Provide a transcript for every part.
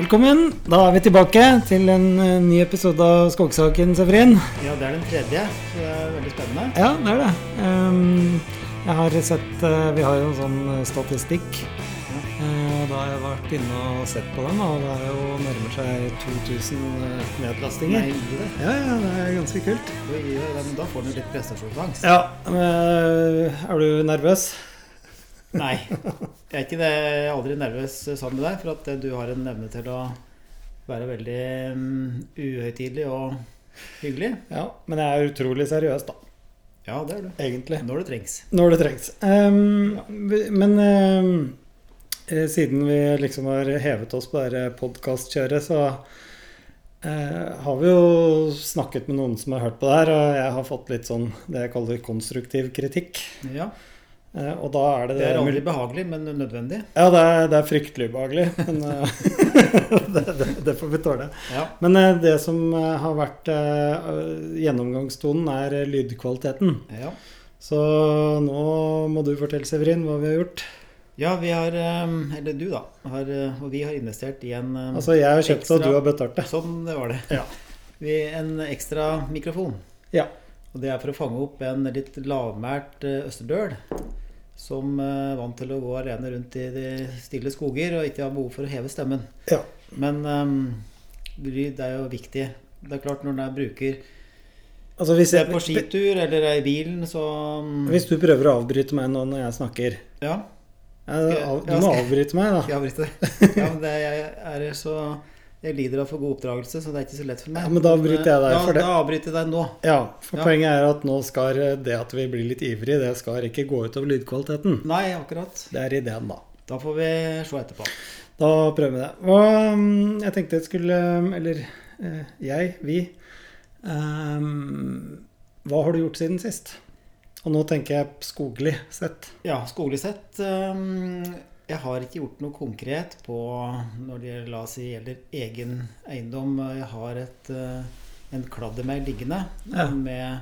Velkommen. Da er vi tilbake til en eh, ny episode av Skogsaken, Severin. Ja, det er den tredje, så det er veldig spennende. Ja, det er det. Um, jeg har sett uh, Vi har jo en sånn statistikk. statistikk. Uh, da har jeg vært inne og sett på den, og det er jo nærmer seg 2000 uh, nedlastinger. Nei, det. Ja, ja, det er ganske kult. Det, men Da får du litt prestasjonsangst. Ja, eh, Er du nervøs? Nei, jeg er ikke det. Jeg er aldri nervøs sammen med deg, for at eh, du har en evne til å være veldig um, uhøytidelig og hyggelig. Ja, men jeg er utrolig seriøs, da. Ja, det er du. Egentlig. Når det trengs. Når det trengs. Um, ja. men eh, siden vi liksom har hevet oss på det podkastkjøret, så uh, har vi jo snakket med noen som har hørt på det her, og jeg har fått litt sånn det jeg kaller konstruktiv kritikk. Ja, og da er det Det er aldri behagelig, men nødvendig. Ja, det er, det er fryktelig ubehagelig, men eh, det, det, det får vi tåle. Ja. Men eh, det som eh, har vært eh, gjennomgangstonen, er eh, lydkvaliteten. ja. Så nå må du fortelle, Severin, hva vi har gjort. Ja, vi har Eller du, da. Har, og vi har investert i en Altså, jeg har kjøpt det, og du har betalt det. Sånn det var det. Ja. Vi, en ekstra mikrofon. Ja. Og det er for å fange opp en litt lavmælt eh, østerdøl. Som er vant til å gå alene rundt i de stille skoger og ikke har behov for å heve stemmen. Ja. Men um, lyd er jo viktig. Det er klart når en er bruker Altså, hvis, Det er på skitur eller er i bilen, så um, hvis du prøver å avbryte meg nå når jeg snakker Ja, ja, jeg- av- Du må avbryte meg, da. skal jeg avbryte deg? Ja, men det jeg er så Jeg lider av for god oppdragelse, så det er ikke så lett for meg. Ja, men da avbryter jeg deg ja, for det. Da avbryter jeg deg nå. Ja, for Ja. poenget er at nå skal det at vi blir litt ivrige, det skal ikke gå utover lydkvaliteten. Nei, akkurat. Det er ideen, da. Da får vi se etterpå. Da prøver vi det. Hva, mm, jeg tenkte jeg skulle Eller eh, jeg, vi Um, Hva har du gjort siden sist? Og nå tenker jeg skoglig sett. Ja, skoglig sett um, Jeg har ikke gjort noe konkret på når det la oss si, gjelder egen eiendom. Jeg har et, eh, en meg liggende Ja. med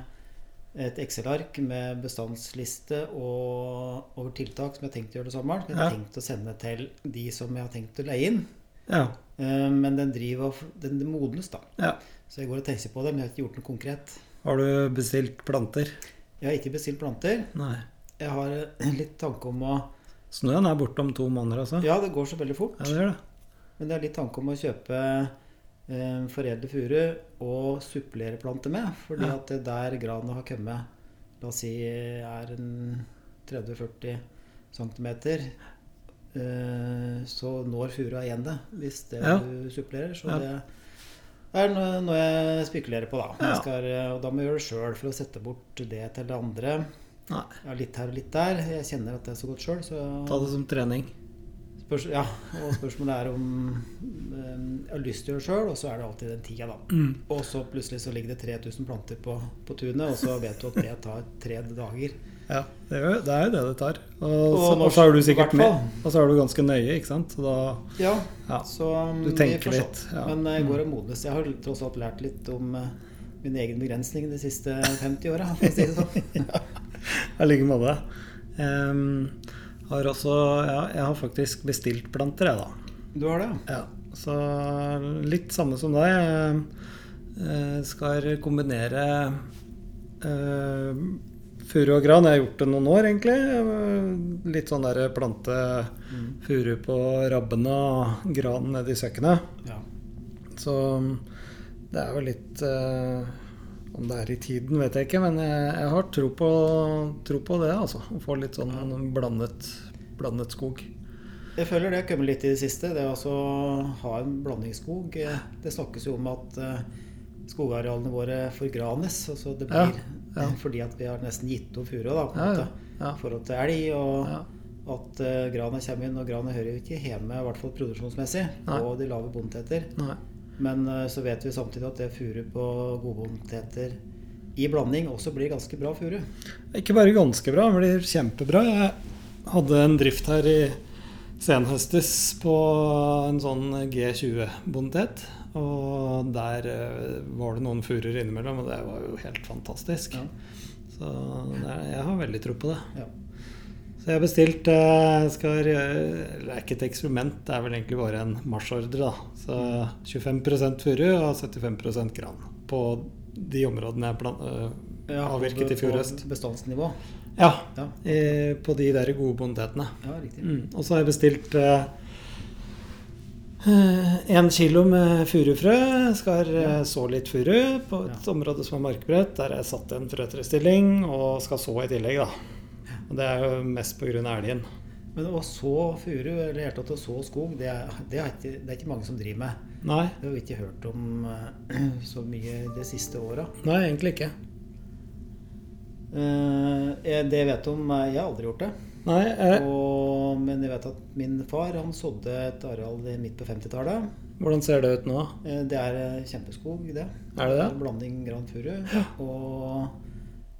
et Excel-ark med bestandsliste og over tiltak som jeg har tenkt å gjøre det sommeren. Jeg har Ja. tenkt å sende til de som jeg har tenkt å leie inn. Ja. Eh, Men den driver og den modnes, da. ja. Så jeg går og tenker på det, men jeg har ikke gjort noe konkret. Har du bestilt planter? Jeg har ikke bestilt planter. Nei. Jeg har litt tanke om å Snøen er borte om to måneder, altså? Ja, det går så veldig fort. Ja, det gjør det. Men det er litt tanke om å kjøpe eh, foredle furu og supplere planter med. Fordi Ja. at det der granet har kommet, la oss si er en 30-40 cm, eh, så når furua igjen det hvis det Ja. du supplerer. Så Ja. det er noe, jeg spekulerer på, da. Skal, eh, og da må jeg gjøre det sjøl for å sette bort det til det andre. Nei. Ja, litt her og litt der. Jeg kjenner at det er så godt sjøl, så Ta det som trening. Spørs, ja, og spørsmålet er om eh, jeg har lyst til å gjøre det sjøl, og så er det alltid den tida, da. Mm. Og så plutselig så ligger det 3000 planter på, på tunet, og så vet du at det tar tre dager. Ja, det er, jo, det er jo det det tar. Og, Og så, og så er du sikkert med. Og så er du ganske nøye, ikke sant? Så da Ja, Ja. så um, Du tenker litt, ja. Men jeg Mm. går og modnes. Jeg har tross alt lært litt om uh, min egen begrensning de siste 50 åra, for å si det sånn. I like måte. Um, har også Ja, jeg har faktisk bestilt planter, jeg, da. Du har det, ja? Så litt samme som deg. Jeg eh, skal kombinere uh, furu og gran. Jeg har gjort det noen år, egentlig. Eh, Litt sånn der plante Mm. furu på rabbene og gran nedi søkkene. ja. Så det er jo litt eh, Om det er i tiden, vet jeg ikke, men jeg, jeg har tro på, tro på det, altså. Å få litt sånn blandet, blandet skog. Jeg føler det har kommet litt i det siste. Det å altså ha en blandingsskog. eh, Det snakkes jo om at eh, skogarealene våre forgranes. Altså det blir ja. fordi at vi har nesten gitt opp furua en Ja, ja. ja. I forhold til elg. Og ja. at uh, grana kommer inn. Og grana hører ikke hjemme, i hvert fall produksjonsmessig, på de lave bondeteter. Men eh, så vet vi samtidig at det furu på godbondeteter i blanding også blir ganske bra furu. Ikke bare ganske bra, det blir kjempebra. Jeg hadde en drift her i senhøstes på en sånn G20-bondet. Og der eh, var det noen furuer innimellom, og det var jo helt fantastisk. Ja. Så det er, jeg har veldig tro på det. Ja. Så jeg har bestilt eh, skal, Det er ikke et eksperiment, det er vel egentlig bare en marsjordre. Så 25% furu og 75% gran på de områdene jeg plan, øh, Ja, avvirket i fjor høst. Bestandsnivå. Ja, Ja, I, på de der gode bonitetene. ja. Mm. Og så har jeg bestilt én kilo med furufrø. Skal ja. så litt furu på et område som er markbredt. Der jeg satt en frøtrestilling og skal så i tillegg, da. Og det er jo mest pga. elgen. Men å så furu, eller i hele tatt å så skog, det er, det, er ikke, det er ikke mange som driver med. Nei, Det har vi ikke hørt om eh, så mye de siste åra. nei, egentlig ikke. Eh, det jeg vet om eh, Jeg har aldri gjort det. Nei, eh, Og, men jeg vet at min far han sådde et areal midt på 50-tallet. hvordan ser det ut nå? Eh, Det er kjempeskog, det. Er det det? En blanding gran furu. Og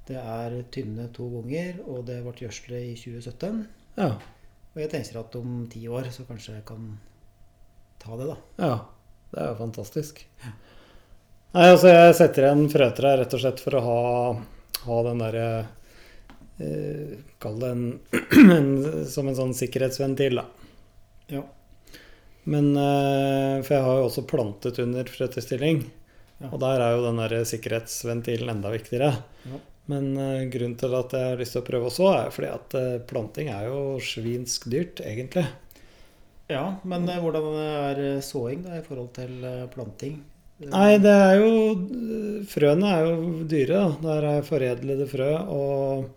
det er tynne to ganger, og det ble gjødslet i 2017. Ja. Og jeg tenker at om ti år så kanskje jeg kan ta det, da. ja. Det er jo fantastisk. Nei, altså jeg setter igjen frøtre rett og slett for å ha, ha den derre eh, Kall det en, en, som en sånn sikkerhetsventil, da. Ja. Men eh, For jeg har jo også plantet under frøtestilling. Ja. Og der er jo den der sikkerhetsventilen enda viktigere. Ja. Men eh, grunnen til at jeg har lyst til å prøve også, er fordi at eh, planting er jo svinsk dyrt, egentlig. ja men eh, hvordan er såing da i forhold til planting? Nei, det er jo Frøene er jo dyre, da. Der er foredlede frø, og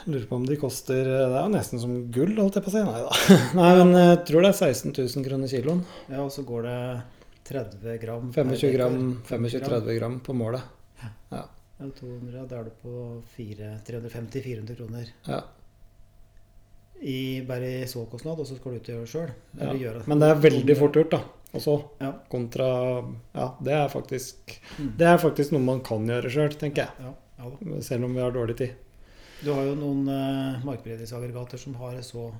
jeg lurer på om de koster Det er jo nesten som gull, holdt jeg på å si. Nei da. Nei, men jeg tror det er 16 000 kroner kiloen. Ja, og så går det 30 gram 25 gram, 25-30 gram på målet. Ja, 200, da er du på 350-400 kroner. Ja. I, bare i såkostnad, og så skal du ut og gjøre det sjøl. Ja. Men det er veldig fort gjort, da. Også Ja. kontra Ja, det er faktisk Mm. Det er faktisk noe man kan gjøre sjøl, tenker jeg. Ja, ja. Selv om vi har dårlig tid. Du har jo noen uh, markberedningsaggregater som har så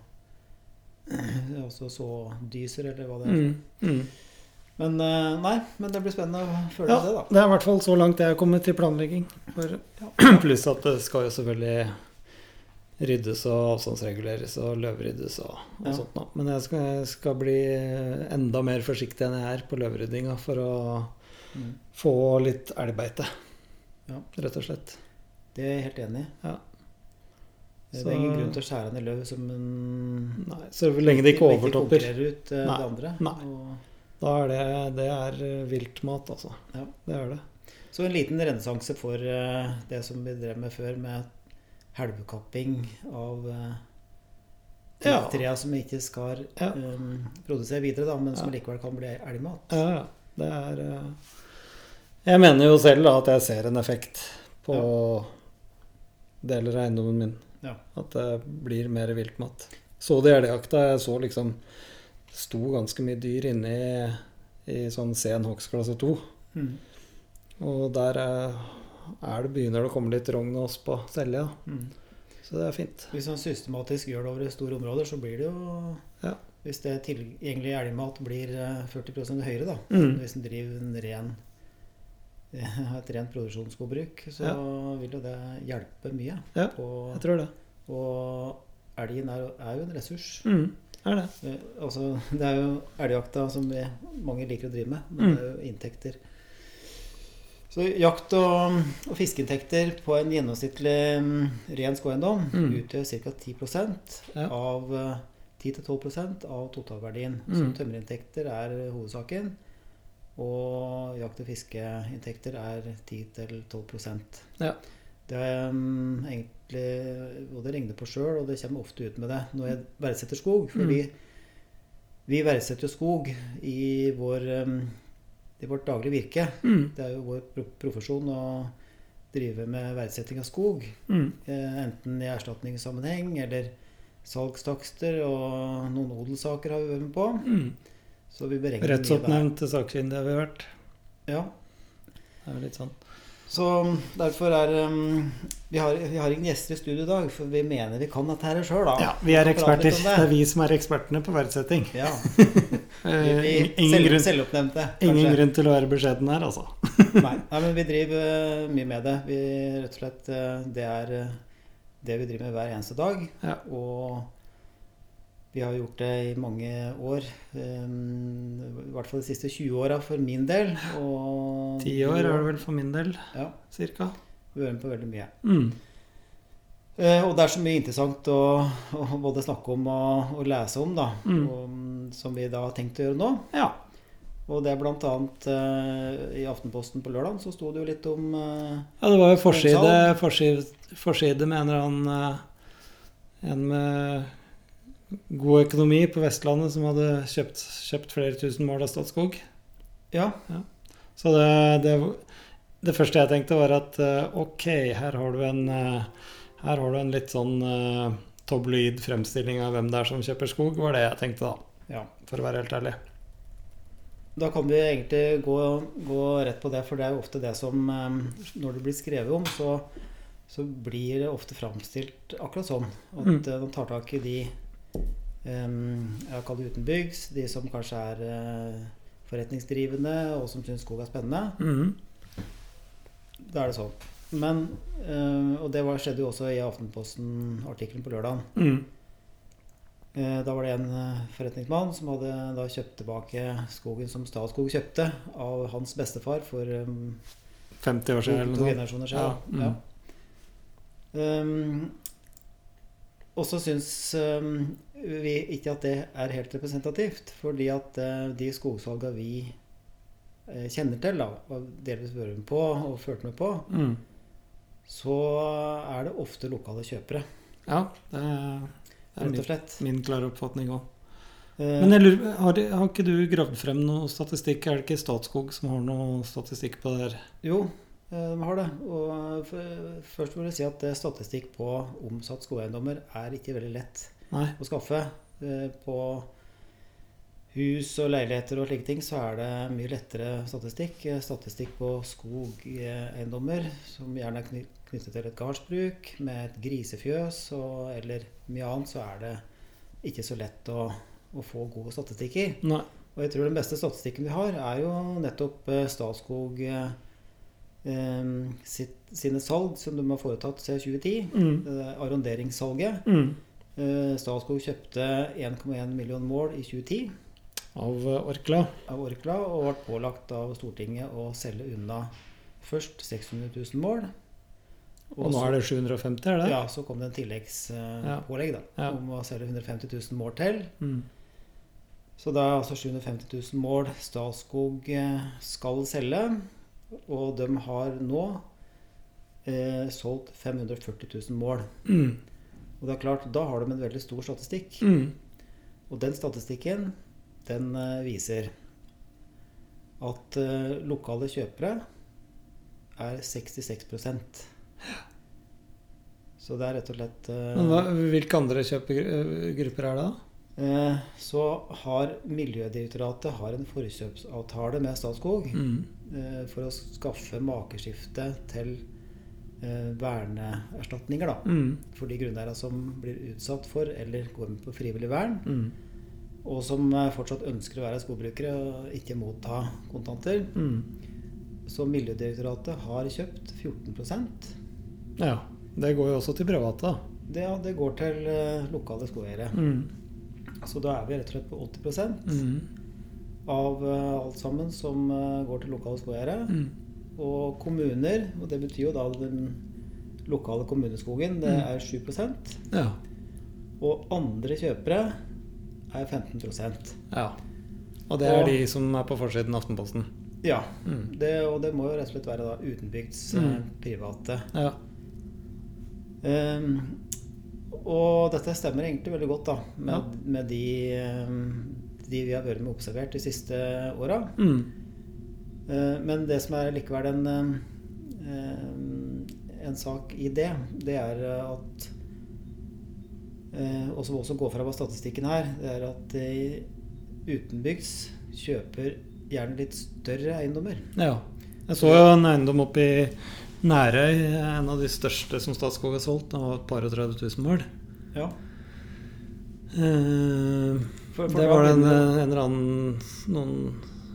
Altså så dyser, eller hva det er. Mm. Mm. Men eh, nei, men det blir spennende å følge Ja, det, da. det er i hvert fall så langt jeg er kommet til planlegging. For, pluss at det skal jo selvfølgelig ryddes og avstandsreguleres og løvryddes og, og Ja. sånt. Da. Men jeg skal, jeg skal bli enda mer forsiktig enn jeg er på løvryddinga for å Mm. få litt elgbeite, Ja. rett og slett. Det er jeg helt enig i. Ja. Det er ingen grunn til å skjære ned løv som en Nei, så lenge det ikke overtopper, konkurrerer ut eh, Nei, det andre. nei. Og, da er det, det er eh, viltmat, altså. Ja. Det er det. så en liten renessanse for eh, det som vi drev med før, med helvekapping av uh, Ja. trea som ikke skal Ja. um, produsere videre, da, men som likevel kan bli elgmat. Ja, ja. Det er eh, Jeg mener jo selv da at jeg ser en effekt på deler av eiendommen min. Ja. At det blir mer viltmat. Så det i elgjakta. Jeg så liksom sto ganske mye dyr inne i, i sånn sen hogstklasse 2. Mm. Og der er, er det begynner det å komme litt rogn og oss på Selja. Mm. Så det er fint. Hvis man systematisk gjør det over store områder, så blir det jo Ja. Hvis det tilgjengelige elgmat blir eh, 40% høyere, da. Mm. Hvis en driver en ren, et rent produksjonsskogbruk, så Ja. vil jo det hjelpe mye. Ja, På, Jeg tror det. og elgen er, er jo en ressurs. Mm, er det. Eh, Altså, det er jo elgjakta som vi, mange liker å drive med, men Mm. det er jo inntekter. Så jakt- og, og fiskeinntekter på en gjennomsnittlig mm, ren skogeiendom Mm. utgjør ca. 10 Ja. av eh, 10-12% av totalverdien. Så Mm. tømmerinntekter er hovedsaken. Og jakt- og fiskeinntekter er 10-12 Ja. Det er um, egentlig Og det regner på sjøl, og det kommer ofte ut med det når jeg verdsetter skog. Fordi Mm. vi verdsetter jo skog i, vår, um, i vårt daglige virke. Mm, Det er jo vår profesjon å drive med verdsetting av skog. mm, Eh, enten i erstatningssammenheng eller salgstakster, og noen odelssaker har vi vært med på. mm. Så vi beregner. Rettsoppnevnt sakkyndig har vi vært. Ja. Det er jo litt sånn. Så derfor er um, vi, har, vi har ingen gjester i studio i dag, for vi mener vi kan dette her sjøl. Ja, vi er eksperter. Det. Det er vi som er ekspertene på verdsetting. Ja, Eh, vi, ingen, selv, grunn, selvoppnevnte, ingen grunn til å være beskjeden her, altså. Nei, nei, men vi driver uh, mye med det. Vi rett og slett uh, Det er uh, det vi driver med hver eneste dag. Ja. Og vi har gjort det i mange år. Um, I hvert fall de siste 20 åra for min del. Og Ti år er det vel for min del, Ja. cirka. Vi hører på veldig mye. Mm. Eh, og det er så mye interessant å, å både snakke om og, og lese om, da. Mm. Og, mm, som vi da har tenkt å gjøre nå. Ja. Og det er blant annet eh, i Aftenposten på lørdag så sto det jo litt om eh, ja, det var jo forside, forside, forside med en eller annen eh, En med god økonomi på Vestlandet som hadde kjøpt, kjøpt flere tusen mål av Statskog. Ja, Så det, det, det første jeg tenkte, var at eh, ok, her har du en eh, Her har du en litt sånn uh, tabloid fremstilling av hvem det er som kjøper skog, var det jeg tenkte, da. ja. For å være helt ærlig. Da kan vi egentlig gå, gå rett på det, for det er jo ofte det som eh, Når det blir skrevet om, så, så blir det ofte framstilt akkurat sånn. At Mm. eh, man tar tak i de um, jeg kaller det utenbygds, de som kanskje er uh, forretningsdrivende og som syns skog er spennende. Mhm. Da er det sånn. Men, uh, og det var, skjedde jo også i Aftenposten-artikkelen på lørdag. Mm. Eh, Da var det en forretningsmann som hadde da kjøpt tilbake skogen som Statskog kjøpte av hans bestefar for um, 50 år siden eller to generasjoner Ja, siden. mm. Ja. Um, og så syns um, vi ikke at det er helt representativt, fordi at eh, de skogsalga vi eh, kjenner til, da, og delvis hører med på og følte med på, Mm. så er det ofte lokale kjøpere, Ja, det er, det er min, min klare oppfatning òg. Eh, Men lurer, har, har ikke du gravd frem noe statistikk? Er det ikke Statskog som har noe statistikk på det her? Jo, de har det. Og først vil jeg si at eh, statistikk på omsatt skogeiendommer er ikke veldig lett Nei. å skaffe. Eh, På hus og leiligheter og slike ting så er det mye lettere statistikk. Eh, Statistikk på skogeiendommer som gjerne er knyttet til et gardsbruk med et grisefjøs og, eller mye annet, så er det ikke så lett å, å få god statistikk i. Nei. Og jeg tror den beste statistikken vi har, er jo nettopp eh, Statskog eh, eh, sitt, sine salg som de har foretatt siden 2010. Mm. Arronderingssalget. Mm. Eh, Statskog kjøpte 1,1 million mål i 2010 Av eh, Orkla. av Orkla og ble pålagt av Stortinget å selge unna først 600 000 mål. Og nå er det 750, er det? Ja, så kom det en tilleggspålegg Ja. eh, da, Ja. om å selge 150 000 mål til. Mm. Så det er altså 750 000 mål Statskog skal selge. Og de har nå eh, solgt 540 000 mål. Mm. Og det er klart, da har de en veldig stor statistikk. Mm. Og den statistikken, den eh, viser at eh, lokale kjøpere er 66% Så det er rett og slett eh, Men hva, hvilke andre kjøpegrupper er det, da? Eh, Så har Miljødirektoratet har en forkjøpsavtale med Statskog. Mm. eh, for å skaffe makeskifte til eh, verneerstatninger. Da, Mm. for de grunneierne som blir utsatt for eller går med på frivillig vern, Mm. og som fortsatt ønsker å være skogbrukere og ikke motta kontanter. Mm. Så Miljødirektoratet har kjøpt 14% Ja. Det går jo også til private, da. Det, ja, det går til lokale skogeiere. Mm. Så da er vi rett og slett på 80 Mm. av eh, alt sammen som eh, går til lokale skogeiere. Mm. Og kommuner, og det betyr jo da den lokale kommuneskogen, det Mm. er 7 Ja. Og andre kjøpere er 15% ja. Og det er Og- de som er på forsiden av Aftenposten. Ja. Mm. Det, og det må jo rett og slett være da utenbygds Mm. eh, private. Ja. Ehm, og dette stemmer egentlig veldig godt da med, Ja. med de, ehm, de vi har vært med observert de siste åra. Mm. Eh, men det som er likevel en, ehm, en sak i det, det er at eh, Og som også går fram av statistikken her, det er at de utenbygds kjøper gjerne litt større eiendommer. ja. Jeg så jo en eiendom oppe i Nærøy, er en av de største som Statskog har solgt. Den var et par og 30 000 mål. Ja. Eh, For- for det var det en, begynner- en eller annen noen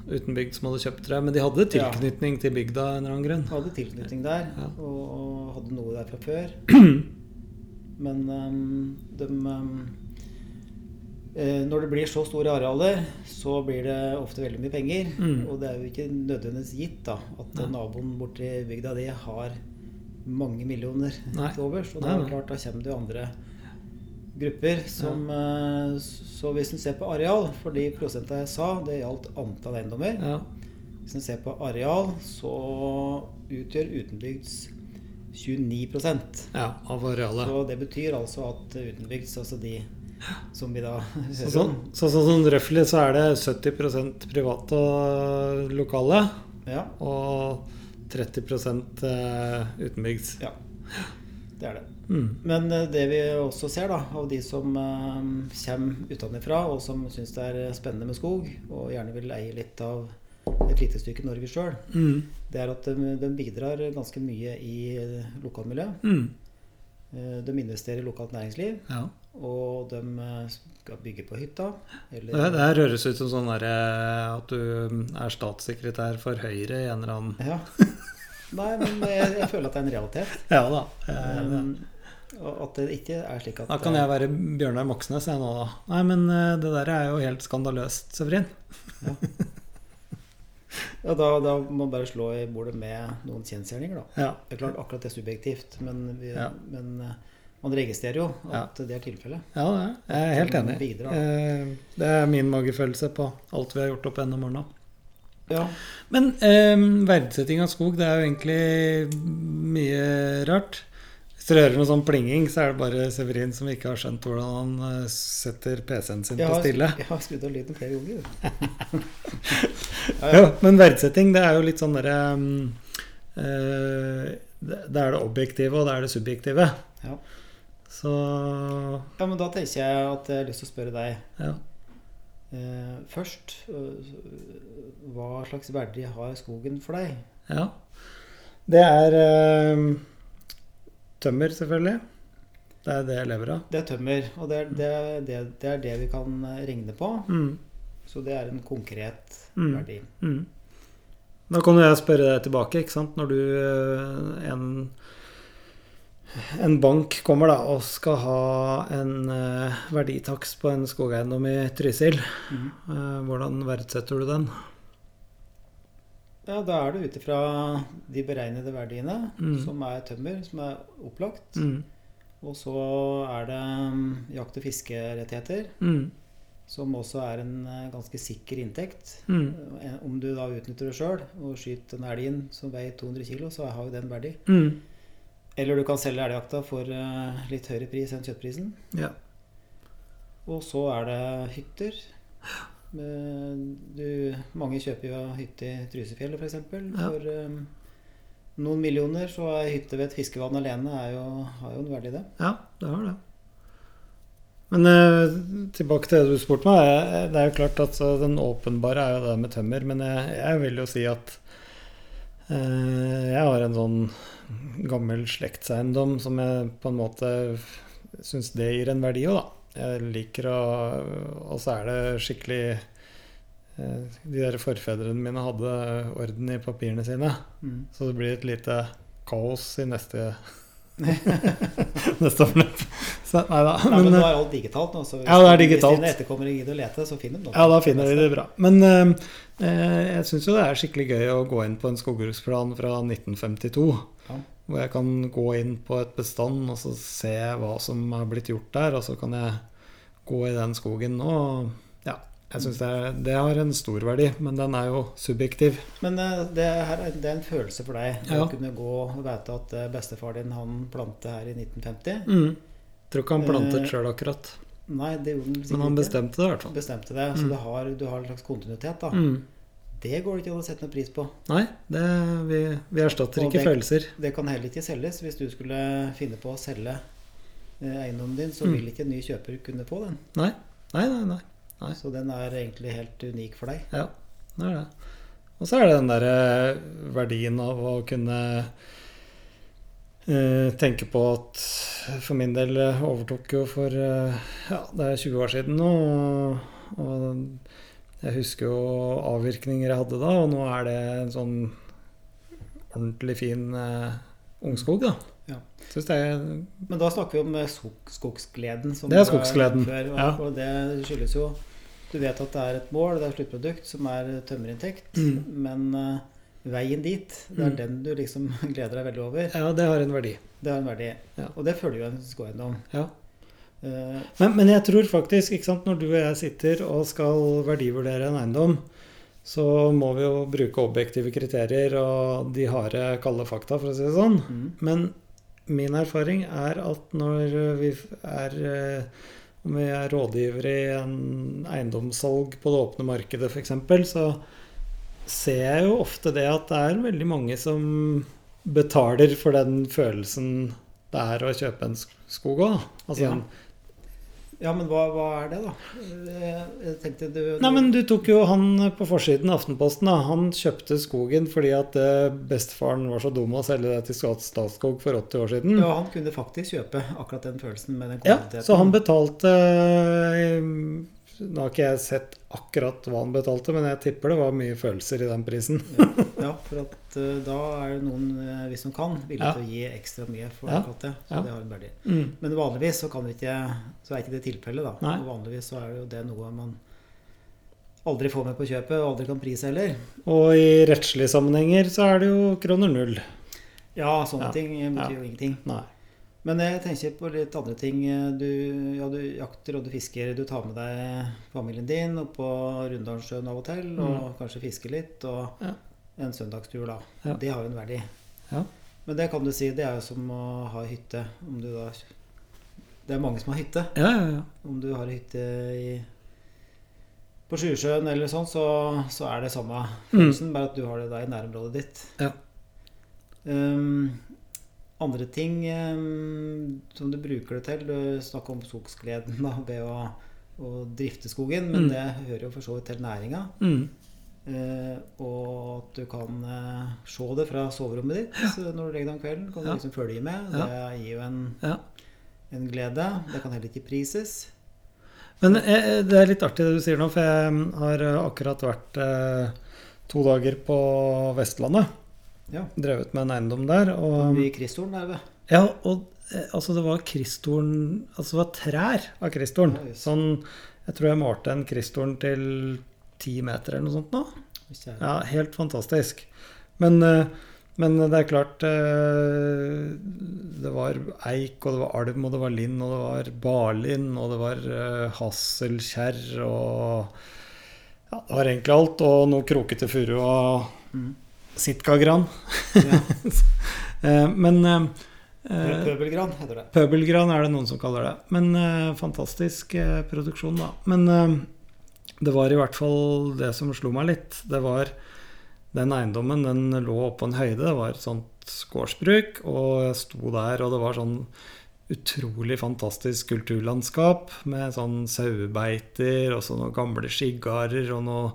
utenbygd som hadde kjøpt det. Men de hadde Ja. tilknytning til bygda en eller annen grunn. hadde tilknytning der Ja. og, og hadde noe der fra før. Men um, de um, eh, Når det blir så store arealer, så blir det ofte veldig mye penger. Mm. Og det er jo ikke nødvendigvis gitt da, at Nei. naboen borti bygda di har mange millioner Nei. til overs. Og da er klart, da kommer det jo andre grupper som eh, Så hvis en ser på areal, for de prosentene jeg sa, det gjaldt antall eiendommer. Ja. Hvis en ser på areal, så utgjør utenbygds 29 ja, av arealet. Så det betyr altså at utenbygds, altså de som vi da ser sånn, sånn, sånn røftlig så er det 70% private og lokale, Ja, og 30 eh, utenbygds. ja. Det er det. Mm. Men eh, det vi også ser da, av de som eh, kommer utenfra og som syns det er spennende med skog, og gjerne vil eie litt av et lite stykke Norge sjøl, Mm. det er at de, de bidrar ganske mye i lokalmiljøet. Mm. De investerer i lokalt næringsliv, Ja. Og de eh, skal bygge på hytta. Det, Eller, det her høres ut som sånn der, at du er statssekretær for Høyre i en eller annen ja. Nei, men jeg, jeg føler at det er en realitet. Ja da. eh, Um, og at det ikke er slik at Da kan jeg være Bjørnar Moxnes jeg nå, da. Nei, men eh, det der er jo helt skandaløst, Severin. Ja, da, da må man bare slå i bordet med noen kjensgjerninger, da. Ja. Det er klart akkurat det er subjektivt, men, vi, Ja. men eh, man registrerer jo at det er tilfellet. ja, jeg er helt enig. Eh, Det er min magefølelse på alt vi har gjort opp gjennom årene. Ja. Men eh, verdsetting av skog, det er jo egentlig mye rart. Hvis dere hører noe sånn plinging, så er det bare Severin som ikke har skjønt hvordan han eh, setter PC-en sin har, på stille. jeg har skrudd av lyden flere ganger. jo. Ja, men verdsetting, det er jo litt sånn derre um, eh, det, det er det objektive, og det er det subjektive. Ja. Så ja, men da tenker jeg at jeg har lyst til å spørre deg ja. eh, først. eh, hva slags verdi har skogen for deg? ja. Det er eh, tømmer, selvfølgelig. Det er det jeg lever av. Det er tømmer, og det er det, det, det, er det vi kan eh, regne på. Mm. Så det er en konkret Mm. verdi. Mm. Da kan jeg spørre deg tilbake, ikke sant. Når du eh, en, en bank kommer da og skal ha en eh, verditakst på en skogeiendom i Trysil, mm. eh, hvordan verdsetter du den? Ja, da er det ut ifra de beregnede verdiene, Mm. som er tømmer, som er opplagt. Mm. Og så er det mm, jakt- og fiskerettigheter, Mm. som også er en eh, ganske sikker inntekt. Mm. Eh, Om du da utnytter det sjøl og skyter en elg som veier 200 kg, så har jo den verdi. Mm. Eller du kan selge elgjakta for eh, litt høyere pris enn kjøttprisen. Ja. Og så er det hytter. Du, mange kjøper jo hytte i Trysefjellet f.eks. For, Ja. for um, noen millioner, så er hytte ved et fiskevann alene er jo, har jo en verdi, det. ja, det har det. Men eh, tilbake til det du spurte meg. eh, Det er jo klart at den åpenbare er jo det med tømmer. Men jeg, jeg vil jo si at eh, jeg har en sånn gammel slektseiendom som jeg på en måte syns det gir en verdi òg, da. Jeg liker å Og så er det skikkelig eh, De der forfedrene mine hadde orden i papirene sine. Mm. Så det blir et lite kaos i neste Neste. Så nei da. Ja, men Men, nå eh, er alt digitalt nå, så hvis, Ja, det er digitalt. hvis dine etterkommere gidder å lete, så finner de noe. ja, da finner de det bra. Men eh, jeg syns jo det er skikkelig gøy å gå inn på en skogbruksplan fra 1952. Ja. Hvor jeg kan gå inn på et bestand og så se hva som har blitt gjort der. Og så kan jeg gå i den skogen nå. Ja, jeg syns det, det har en stor verdi, men den er jo subjektiv. Men eh, det, her er, det er en følelse for deg Ja. å kunne gå og vite at eh, bestefar din han plantet her i 1950. Mm. Tror ikke han plantet Eh, sjøl akkurat, Nei, det gjorde han men han bestemte det i hvert fall. Bestemte det, så Mm. har, du har en slags kontinuitet. da. Mm. Det går det ikke an å sette noe pris på. Nei, det, vi, vi erstatter Og ikke det- følelser. Det kan heller ikke selges. Hvis du skulle finne på å selge eh, eiendommen din, så Mm. vil ikke en ny kjøper kunne få den. Nei, nei, nei. nei. Nei. Så den er egentlig helt unik for deg. Ja, det er det. Og så er det den derre verdien av å kunne eh, tenke på at for min del eh, overtok jo for eh, ja, det er 20 år siden nå. Og, og jeg husker jo avvirkninger jeg hadde da, og nå er det en sånn ordentlig fin eh, ungskog, da. Ja. Det er Men da snakker vi om eh, skogsgleden. Som Det er skogsgleden, Før, og, ja. og det skyldes jo Du vet at det er et mål, det er et sluttprodukt som er tømmerinntekt. Mm. Men uh, veien dit, det er Mm. den du liksom gleder deg veldig over. Ja, det har en verdi. Det har en verdi. Ja. Og det følger jo en skogeiendom. Ja. Uh, Men, men jeg tror faktisk, ikke sant, når du og jeg sitter og skal verdivurdere en eiendom, så må vi jo bruke objektive kriterier og de harde, kalde fakta, for å si det sånn. mm. Men min erfaring er at når vi er eh, om vi er rådgivere i en eiendomssalg på det åpne markedet f.eks., så ser jeg jo ofte det at det er veldig mange som betaler for den følelsen det er å kjøpe en skog òg. Altså, Ja. Ja, men hva, hva er det, da? Eh, Jeg tenkte du Nei, men du tok jo han på forsiden av Aftenposten. da. Han kjøpte skogen fordi at eh, bestefaren var så dum å selge det til Stats- Statskog for 80 år siden. Ja, han kunne faktisk kjøpe akkurat den følelsen med den Ja, så han betalte eh, Nå har ikke jeg sett akkurat hva han betalte, men jeg tipper det var mye følelser i den prisen. Ja, for at uh, da er det noen, uh, hvis de kan, villige Ja. til å gi ekstra mye for Ja. akkurat det. Så det har en verdi. Mm. Men vanligvis så, ikke, så er ikke det tilfellet, da. Nei. Og vanligvis så er jo det noe man aldri får med på kjøpet, og aldri kan prise heller. Og i rettslige sammenhenger så er det jo kroner null. Ja, sånne ting betyr Ja. jo ingenting. Nei. Men jeg tenker på litt andre ting. Du, ja, du jakter og du fisker. Du tar med deg familien din opp på Rundalssjøen av og til, og kanskje fisker litt. Og Mm. Ja. en søndagstur, da. Ja. Det har jo en verdi. Ja. Men det kan du si, det er jo som å ha hytte. Om du da Det er mange som har hytte. Ja, ja, ja. Om du har hytte i på Sjusjøen eller sånn, så, så er det samme Mm. bare at du har det da i nærområdet ditt. Ja. Um, andre ting um, som du bruker det til Du snakker om skogsgleden da, ved å, å drifte skogen, men Mm. det hører jo for så vidt til næringa. Mm. Eh, og at du kan eh, se det fra soverommet ditt ja. når du legger deg om kvelden. Kan du Ja. liksom følge med. Ja. Det gir jo en, ja. en glede. Det kan heller ikke prises. Men eh, det er litt artig det du sier nå, for jeg har eh, akkurat vært eh, to dager på Vestlandet. Ja. Drevet med en eiendom der. Og, I Kristolen er vi. ja, og eh, altså det var kristtorn Altså det var trær av kristtorn. Ja. Sånn Jeg tror jeg malte en kristtorn til ti meter eller noe sånt nå. Det Ja, helt fantastisk. Men, eh, men det er klart eh, Det var eik, og det var alm, og det var linn, og det var barlind, og det var hasselkjerr og Ja, det var egentlig alt. Og noe krokete furu og Mm. Sitkagran. Ja. Eh, Men eh, eh, Pøbelgran heter det. Pøbelgran er det noen som kaller det. Men fantastisk produksjon, da. Men det var i hvert fall det som slo meg litt. Det var den eiendommen, den lå oppå en høyde. Det var et sånt gårdsbruk. Og jeg sto der, og det var sånn utrolig fantastisk kulturlandskap med sånn sauebeiter og så noen gamle skiggarder og noe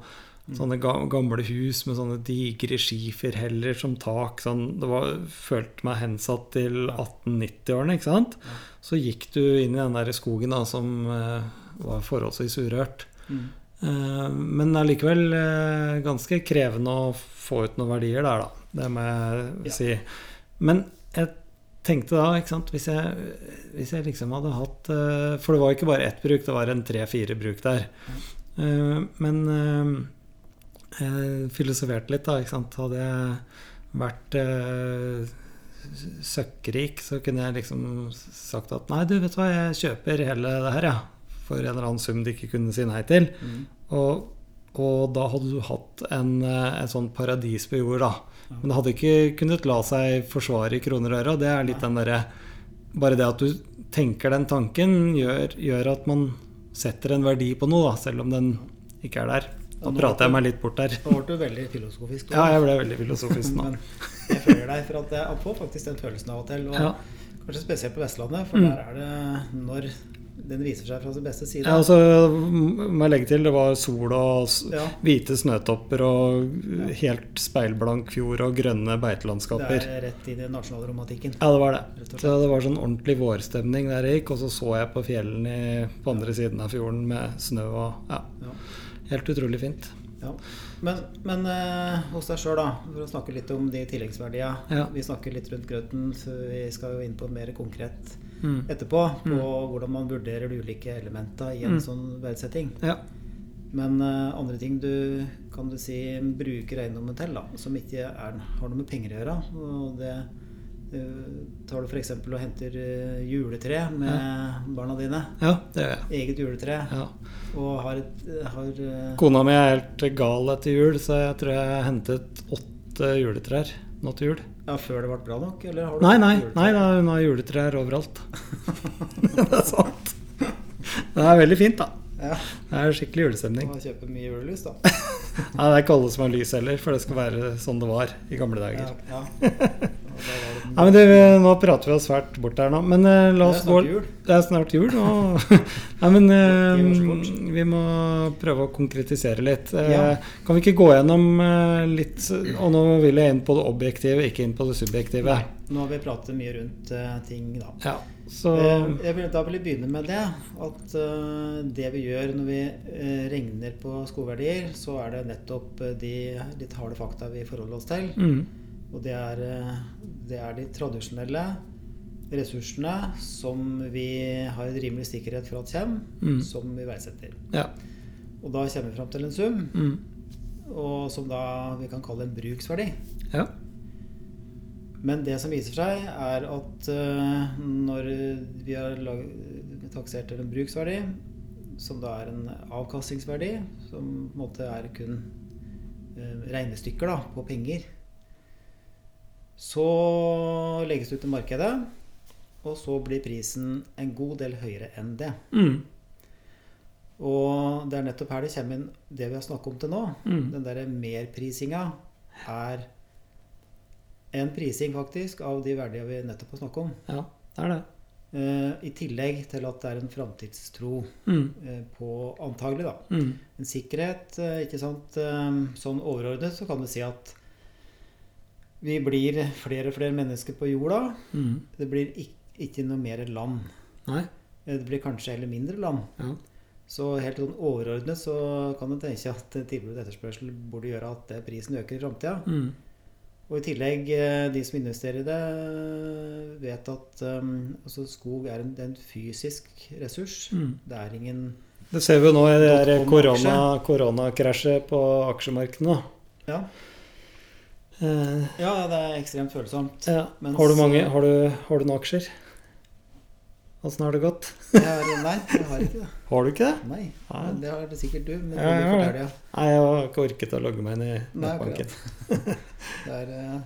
Sånne gamle hus med sånne digre skiferheller som tak. Sånn, det var, følte meg hensatt til 1890-årene, ikke sant? Så gikk du inn i den der skogen da, som eh, var forholdsvis urørt. Mm. Eh, men allikevel eh, ganske krevende å få ut noen verdier der, da. Det må jeg si. Men jeg tenkte da, ikke sant Hvis jeg, hvis jeg liksom hadde hatt For det var ikke bare ett bruk, det var en tre-fire bruk der. Men filosoferte litt, da. Hadde jeg vært eh, søkkrik, så kunne jeg liksom sagt at nei, du, vet hva, jeg kjøper hele det her, ja. For en eller annen sum de ikke kunne si nei til. Mm. Og, og da hadde du hatt en, eh, en sånn paradis på jord, da. Ja. Men det hadde ikke kunnet la seg forsvare i kroner og øre. Og det er litt den derre Bare det at du tenker den tanken, gjør, gjør at man setter en verdi på noe, da, selv om den ikke er der. Ja, Nå nå- prater jeg meg litt bort der. Nå ble du veldig filosofisk. Ja, jeg ble veldig filosofisk nå. Men jeg føler deg, for at jeg får faktisk den følelsen av og til. Og Ja. Kanskje spesielt på Vestlandet, for Mm. der er det når den viser seg fra sin beste side. Ja, altså, må jeg legge til, det var sol og Ja, hvite snøtopper og helt speilblank fjord og grønne det er rett inn i nasjonalromantikken. Ja, det var det. Så det var sånn ordentlig vårstemning der jeg gikk, og så så jeg på fjellene på andre siden av fjorden med snø og Ja, Ja. Helt utrolig fint. Ja. Men, men eh, hos deg sjøl, da, for å snakke litt om de tilleggsverdiene. Ja. Vi snakker litt rundt grøten, så vi skal jo inn på mer konkret Mm. etterpå. På hvordan man vurderer de ulike elementene i en Mm. sånn verdsetting. Ja. Men eh, andre ting du kan du si bruker eiendommen til, da, som ikke er, har noe med penger å gjøre. Og det Tar du f.eks. og henter eh, juletre med barna dine, ja, det gjør jeg. eget juletre, Ja. og har har, eh, Kona mi er helt gal etter jul, så jeg tror jeg hentet åtte juletrær nå til jul. Ja, Før det ble bra nok? Eller har du Nei, nei, nei da, hun har juletrær overalt. det er sant. Det er veldig fint, da. Ja, Det er skikkelig julestemning. Må kjøpe mye julelys, da. Nei, det er ikke alle som har lys heller, for det skal være sånn det var i gamle dager. ja. Det- Nei, men du, Nå prater vi oss svært bort her nå, men uh, la oss gå. Det er snart jul. Og, nei, men Det fort. vi må prøve å konkretisere litt. Uh, Ja. Kan vi ikke gå gjennom litt Og nå vil jeg inn på det objektive, ikke inn på det subjektive. Nei, nå har vi pratet mye rundt ting, da. Ja, så jeg vil, da vil jeg begynne med det. At det vi gjør når vi regner på skogverdier, så er det nettopp de litt harde fakta vi forholder oss til. mm, Og det er, eh, det er de tradisjonelle ressursene som vi har en rimelig sikkerhet for at kommer, Mm. som vi verdsetter. Ja. Og da kommer vi fram til en sum, Mm, og som da vi kan kalle en bruksverdi. ja. Men det som viser seg, er at uh, når vi har lag, taksert til en bruksverdi, som da er en avkastningsverdi, som på en måte er kun uh, regnestykker da, på penger, så legges det ut i markedet, og så blir prisen en god del høyere enn det. Mm, Og det er nettopp her det kommer inn det vi har snakket om til nå. mm, Den derre merprisinga er en prising, faktisk, av de verdiene vi nettopp har snakket om. ja, det er det. Uh, I tillegg til at det er en framtidstro Mm, uh, på antagelig, da. mm, En sikkerhet, uh, ikke sant. Sånn overordnet så kan vi si at vi blir flere og flere mennesker på jorda. mm. Det blir ikke, ikke noe mer land. Nei. Eh, Det blir kanskje heller mindre land. Ja. Så helt sånn overordnet så kan du tenke at tilbud og etterspørsel burde gjøre at eh, prisen øker i framtida. Mm, Og i tillegg, eh, de som investerer i det, vet at um, altså skog er en, er en fysisk ressurs. mm. Det er ingen Det ser vi jo nå i det koronakrasjet korona, på aksjemarkedene. Ja, ja det er ekstremt følsomt. ja. Mens- Har du mange Har du, har du noen aksjer? Åssen har det gått? Jeg har, nei, jeg har ikke det. Har du ikke det? Nei, Nei. Det har det sikkert du. Men Ja, det. fortelle, ja. Nei, jeg har ikke orket å logge meg inn i nettbanken. Eh,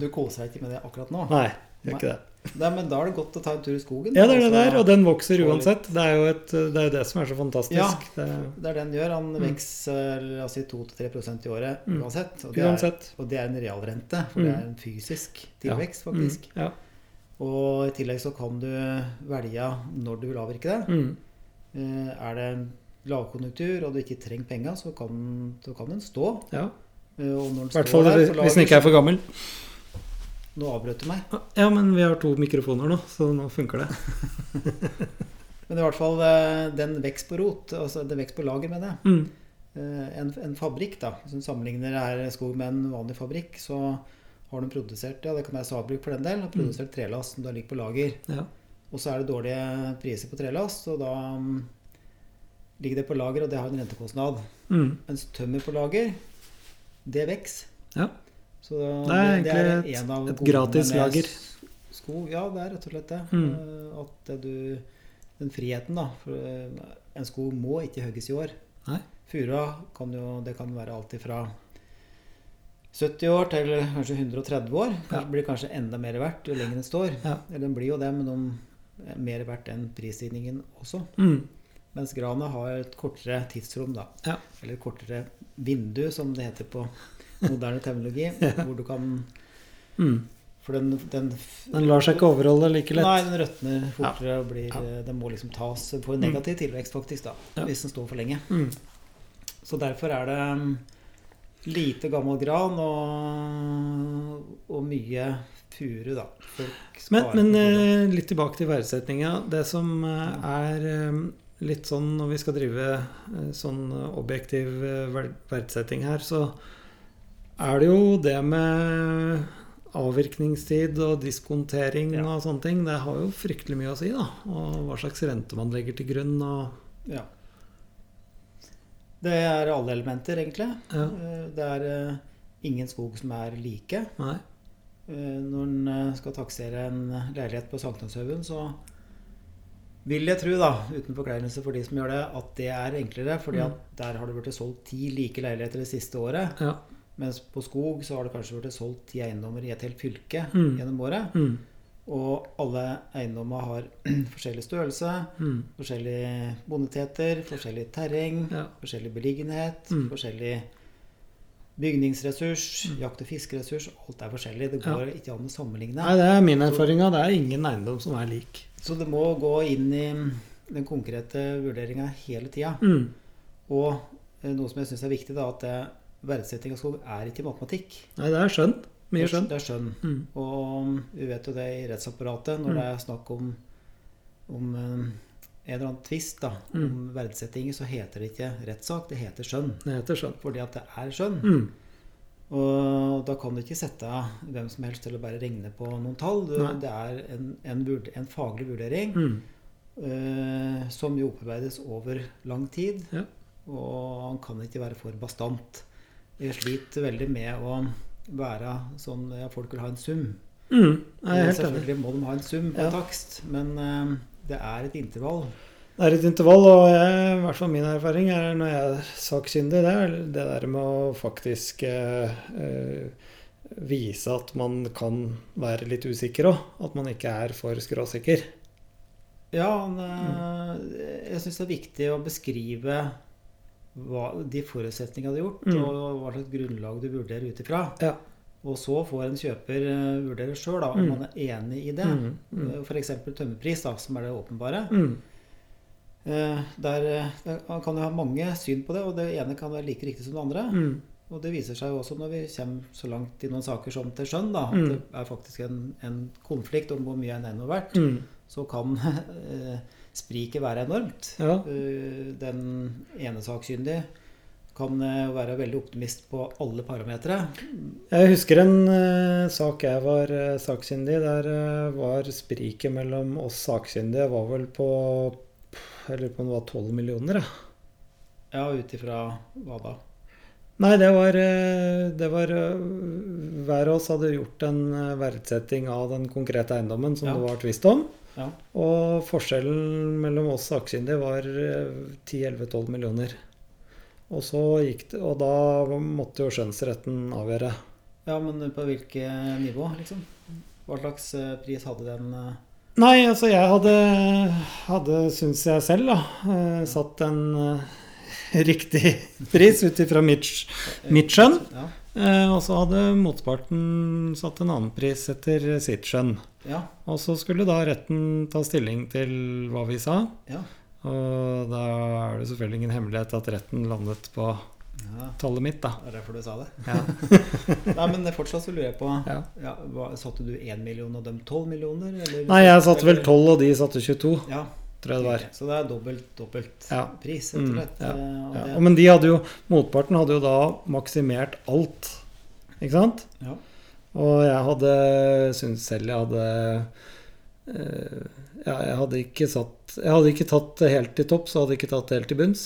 du koser deg ikke med det akkurat nå. Nei, gjør ikke det. Nei, men da er det godt å ta en tur i skogen. Ja, det er det Altså, der, og den vokser uansett. Det er jo et, det, er det som er så fantastisk. Ja. Det, er det den gjør. Han Mm. vokser la oss si 2-3% i året Mm. uansett. Og det, uansett. Er, og det er en realrente, for Mm. det er en fysisk tilvekst, faktisk. Mm, ja. Og i tillegg så kan du velge når du vil avvirke det. Mm, Eh, Er det lavkonjunktur og du ikke trenger penga, så kan, så kan den stå. ja. Eh, I hvert fall hvis den ikke er for gammel. Nå avbrøt du meg. Ja, men vi har to mikrofoner nå, så nå funker det. Men i hvert fall, eh, den vekst på rot, altså den vekst på lager, mener jeg. Mm, Eh, En, en fabrikk, da, du sammenligner her skog med en vanlig fabrikk, så har de produsert, ja det kan være Sabruk for den del, har produsert trelast som da ligger på lager. ja. Og så er det dårlige priser på trelast, og da mm, ligger det på lager, og det har en rentekostnad. Mm, Mens tømmer på lager, det vokser. ja. Så Det er egentlig et- en av et gratis lager. s- Skog, ja, det er rett og slett det. Mm. Eh, At det du Den friheten, da. For eh, en skog må ikke hogges i år. Nei. Fura kan jo Det kan være alt ifra 70 år til kanskje 130 år. Kanskje Ja. blir kanskje enda mer verdt jo lenger den står. Ja. Eller den blir jo det, men de er mer verdt enn prisstigningen også. Mm, Mens grana har et kortere tidsrom, da. Ja. Eller kortere vindu, som det heter på moderne terminologi. Hvor du kan mm. For den, den Den lar seg ikke overholde like lett. Nei, den røtner fortere og blir Ja. Den må liksom tas på en negativ tilvekst, faktisk, da. Ja. Hvis den står for lenge. Mm, Så derfor er det um, lite gammel gran og, og mye furu, da. Men, men eh, litt tilbake til verdsetninga. Det som eh, er litt sånn når vi skal drive eh, sånn objektiv eh, verdsetting her, så er det jo det med avvirkningstid og diskontering Ja. og sånne ting. Det har jo fryktelig mye å si, da. Og hva slags rente man legger til grunn og Ja. Det er alle elementer, egentlig. Ja. Eh, Det er eh, ingen skog som er like. Nei. Eh, Når en skal taksere en leilighet på Sankthanshaugen, så vil jeg tro, da, uten forkleinelse for de som gjør det, at det er enklere. fordi Mm. at der har det blitt solgt ti like leiligheter det siste året. Ja. Mens på skog så har det kanskje blitt solgt ti eiendommer i et helt fylke Mm. gjennom året. Mm. Og alle eiendommer har forskjellig størrelse, Mm. forskjellige boniteter, forskjellig terreng, Ja. forskjellig beliggenhet, Mm. forskjellig bygningsressurs, jakt- og fiskeressurs. Alt er forskjellig. Det Ja. går ikke an å sammenligne. Nei, det er min erfaring. Det er ingen eiendom som er lik. Så det må gå inn i den konkrete vurderinga hele tida. Mm. Og eh, noe som jeg syns er viktig, da, at det, verdsetting av skog er ikke matematikk. Nei, det er skjønn. Mye skjønn. Det er skjønn. Mm. Og vi vet jo det i rettsapparatet, når Mm. det er snakk om, om eh, en eller annen tvist da, Mm. om verdsetting, så heter det ikke rettssak, det heter skjønn. Det heter skjønn. Fordi at det er skjønn. Mm. Og da kan du ikke sette hvem som helst til å bare regne på noen tall. Du, det er en, en, en faglig vurdering Mm. eh, som jo opparbeides over lang tid. Ja. Og han kan ikke være for bastant. Jeg sliter veldig med å være sånn ja, Folk vil ha en sum. Mm. Selvfølgelig må de ha en sum på Ja. takst, men uh, det er et intervall. Det er et intervall, og jeg, i hvert fall min erfaring er når jeg er sakkyndig, det er det der med å faktisk eh, vise at man kan være litt usikker òg. At man ikke er for skråsikker. Ja, men, mm. jeg syns det er viktig å beskrive hva, de forutsetningene du har gjort, Mm. og hva slags grunnlag du vurderer ut ifra. Ja. Og så får en kjøper eh, vurdere sjøl om Mm. man er enig i det. Mm, mm. F.eks. tømmerpris, da, som er det åpenbare. Mm. Eh, Der, eh, der, man kan jo ha mange syn på det, og det ene kan være like riktig som det andre. Mm. Og det viser seg jo også når vi kommer så langt i noen saker som til skjønn, da, at Mm. det er faktisk en, en konflikt om hvor mye en eiendom er verdt, Mm. så kan eh, spriket være enormt. Ja. Eh, Den ene sakkyndige kan eh, være veldig optimist på alle parametere. Jeg husker en eh, sak jeg var uh, sakkyndig. Der var spriket mellom oss sakkyndige var vel på Jeg lurer på om det var 12 millioner. Ja. Ja, ut ifra hva da? Nei, det var, det var Hver av oss hadde gjort en verdsetting av den konkrete eiendommen som Ja. det var tvist om. Ja. Og forskjellen mellom oss sakkyndige var eh, 10-11-12 millioner. Og, så gikk det, og da måtte jo skjønnsretten avgjøre. ja, men på hvilket nivå, liksom? Hva slags eh, pris hadde den? eh? Nei, altså jeg hadde, hadde syns jeg selv, da, eh, satt en eh, riktig pris ut ifra mitt, mitt skjønn. Ja. Eh, og så hadde motparten satt en annen pris etter sitt skjønn. Ja. Og så skulle da retten ta stilling til hva vi sa. Ja. Og da er det selvfølgelig ingen hemmelighet at retten landet på ja. tallet mitt, da. Det er derfor du sa det. Ja. Nei, men fortsatt så lurer jeg på Ja. ja, Satte du 1 million og dem 12 millioner? Eller? Nei, jeg satte vel 12, og de satte 22, Ja, tror jeg det var. Så det er dobbelt, dobbelt Ja. pris, rett og Mm, ja, Eh, Ja. Men de hadde jo, motparten hadde jo da maksimert alt, ikke sant? ja. Og jeg hadde syntes selv jeg hadde eh, Ja, jeg hadde ikke satt Jeg hadde ikke tatt helt til topp, så hadde jeg ikke tatt det helt til bunns.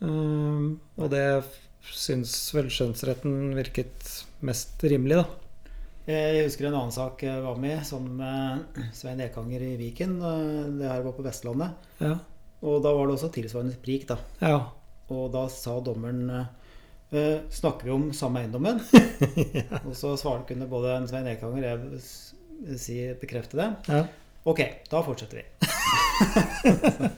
Um, og det syns vel skjønnsretten virket mest rimelig, da. Jeg husker en annen sak jeg var med, sammen med Svein Ekanger i Viken. eh, Det her var på Vestlandet. Ja. Og da var det også tilsvarende sprik, da. ja. Og da sa dommeren eh, Snakker vi om samme eiendommen? Og så svarte kunne både Svein Ekanger og jeg si, bekrefte det. ja. Ok, da fortsetter vi.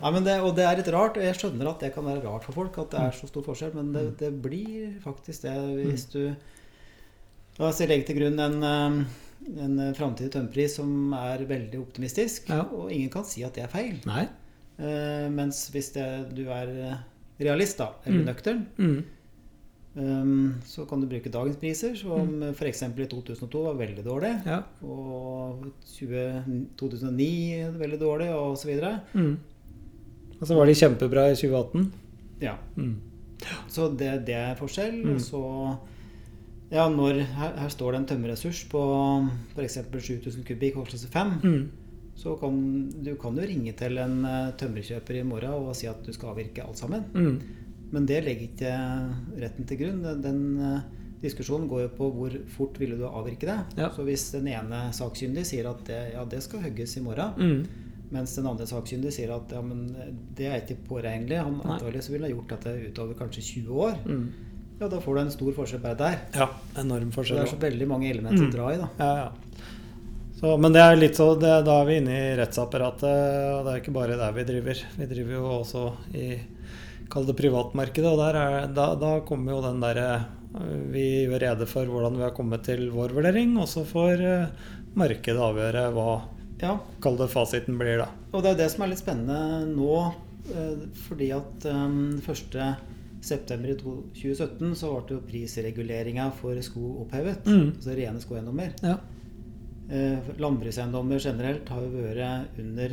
Nei, men det, og det er litt rart, og jeg skjønner at det kan være rart for folk at det er så stor forskjell, men det, det blir faktisk det hvis du La oss legge til grunn en, eh, en framtidig tømmerpris som er veldig optimistisk, Ja. og ingen kan si at det er feil. Nei. Uh, mens hvis det, du er eh, realist, da, eller Mm. nøktern, Mm. um, så kan du bruke dagens priser, som f.eks. i 2002 var veldig dårlig. Ja. Og 20, 2009 veldig dårlig, og så videre. Mm. Og så var de kjempebra i 2018. Ja. Mm. Så det, det er forskjell. Mm. Og så Ja, når her, her står det en tømmerressurs på f.eks. 7000 kubikk hårklasse 5, Mm. så kan du kan jo ringe til en eh, tømmerkjøper i morgen og si at du skal avvirke alt sammen. Mm. Men det legger ikke retten til grunn. Den, eh, diskusjonen går jo på hvor fort ville du avvirke det. Ja. Så hvis den ene sakkyndige sier at det, ja, det skal hogges i morgen, Mm. mens den andre sakkyndige sier at ja, men det er ikke påregnelig, han antagelig så ville ha gjort dette utover kanskje 20 år, Mm. Ja, da får du en stor forskjell bare der. Ja, enorm forskjell. det er så veldig mange elementer Mm. å dra i, da. Ja, ja. Så, men det er litt så, det, da er vi inne i rettsapparatet, og det er ikke bare der vi driver. Vi driver jo også i Kall det privatmarkedet, og der er, da, da kommer jo den derre Vi gjør rede for hvordan vi har kommet til vår vurdering, og så får eh, markedet avgjøre hva Ja, Kall det fasiten blir, da. og det er det som er litt spennende nå, eh, fordi at um, 1. september i to- 2017 så ble jo prisreguleringa for sko opphevet. Mm. Altså rene skoeiendommer. Ja. Eh, Landbrukseiendommer generelt har jo vært under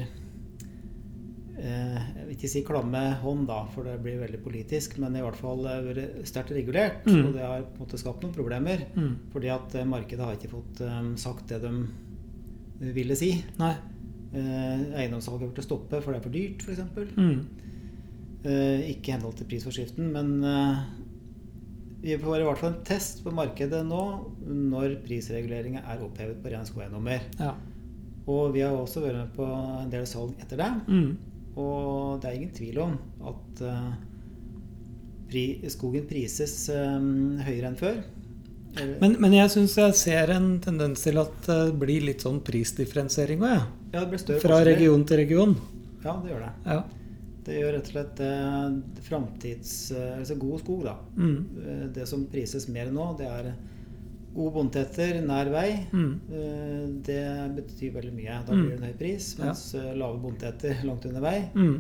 eh, Jeg vil ikke si klamme hånd, da, for det blir veldig politisk, men i hvert fall eh, vært sterkt regulert. Mm. Og det har på en måte skapt noen problemer. Mm. Fordi at eh, markedet har ikke fått um, sagt det de ville si. Nei. Eh, Eiendomssalget burde stoppe, for det er for dyrt, f.eks. Mm. Eh, ikke i henhold til prisforskriften, men eh, vi får i hvert fall en test på markedet nå når prisreguleringa er opphevet på ren skogeiendommer. Ja. Og vi har også vært med på en del salg etter det. Mm. Og det er ingen tvil om at uh, pri, skogen prises eh, høyere enn før. Men, men jeg syns jeg ser en tendens til at det blir litt sånn prisdifferensiering òg, jeg. ja, det blir større Fra region til region. Ja, det gjør det. Ja. Det gjør rett og slett eh, framtids... Eh, altså god skog, da. Mm. Eh, Det som prises mer nå, det er gode bondetetter nær vei. Mm. Det betyr veldig mye. Da Mm. blir det en høy pris. Mens ja. lave bondetetter langt under vei, Mm.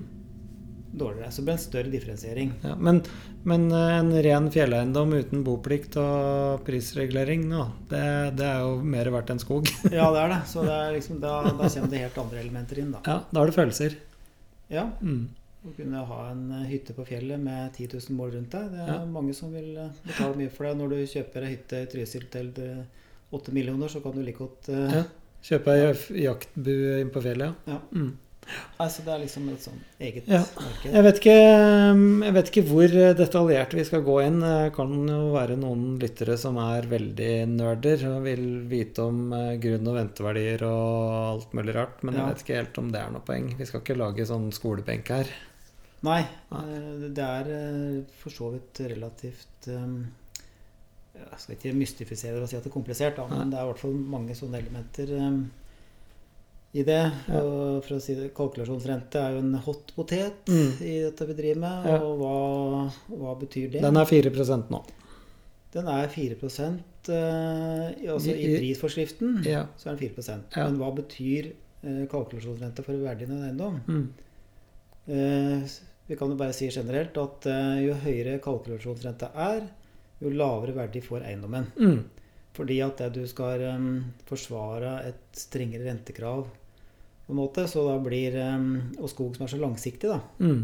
dårligere. Så det blir en større differensiering. Ja, men, men en ren fjelleiendom uten boplikt og prisregulering, nå, det, det er jo mer verdt enn skog. Ja, det er det. Så det er liksom, da, da kommer det helt andre elementer inn, da. Ja, da har du følelser. Ja, Mm. Å kunne ha en eh, hytte på fjellet med 10 000 mål rundt deg. Det er Ja. mange som vil eh, betale mye for det. Når du kjøper ei hytte i Trysil til eh, 8 millioner, så kan du like godt uh, Ja. Kjøpe ei ja. jaktbu inn på fjellet, Ja. Mm. Altså, det er liksom et sånn eget Ja. marked. Jeg vet, ikke, jeg vet ikke hvor detaljert vi skal gå inn. Det kan jo være noen lyttere som er veldig nerder og vil vite om grunn- og venteverdier og alt mulig rart, men jeg Ja. vet ikke helt om det er noe poeng. Vi skal ikke lage sånn skolebenk her. Nei, Nei. eh, det er eh, for så vidt relativt eh, Jeg skal ikke mystifisere og si at det er komplisert, da, men det er i hvert fall mange sånne elementer i det. Ja. Og for å si det, Kalkulasjonsrente er jo en hot potet Mm. i dette vi driver med. Ja. Og hva, hva betyr det? Den er 4% nå. Den er 4 eh, i- altså i prisforskriften. Ja. Så er den 4 Ja. Men hva betyr kalkulasjonsrente for verdien av en eiendom? Mm. Eh, Vi kan jo bare si generelt at eh, jo høyere kalkulasjonsrente er, jo lavere verdi får eiendommen. Mm. Fordi at du skal eh, forsvare et strengere rentekrav, på en måte, så da blir Og skog som er så langsiktig, da. Mm.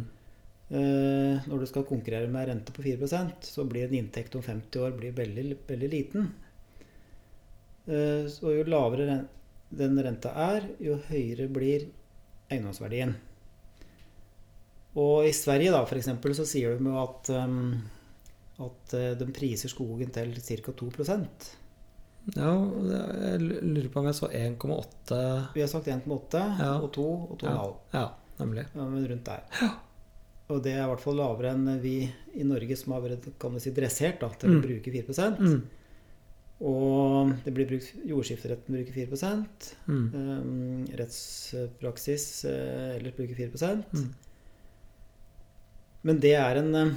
Når du skal konkurrere med rente på 4% så blir en inntekt om 50 år blir veldig, veldig liten. Så jo lavere den renta er, jo høyere blir eiendomsverdien. Og i Sverige da, for eksempel, så sier de jo at, um, at eh, de priser skogen til ca. 2% Ja, jeg lurer på om jeg så 1,8 Vi har sagt 1,8 Ja. og 2 og 2,5. Ja, nemlig. Ja, men rundt der. Ja. Og det er i hvert fall lavere enn vi i Norge som har vært kan vi si, dressert da, til Mm. å bruke 4 Mm. Og det blir brukt, jordskifteretten bruker 4 Mm. um, Rettspraksis eh, ellers bruker 4 Mm. Men det er en eh,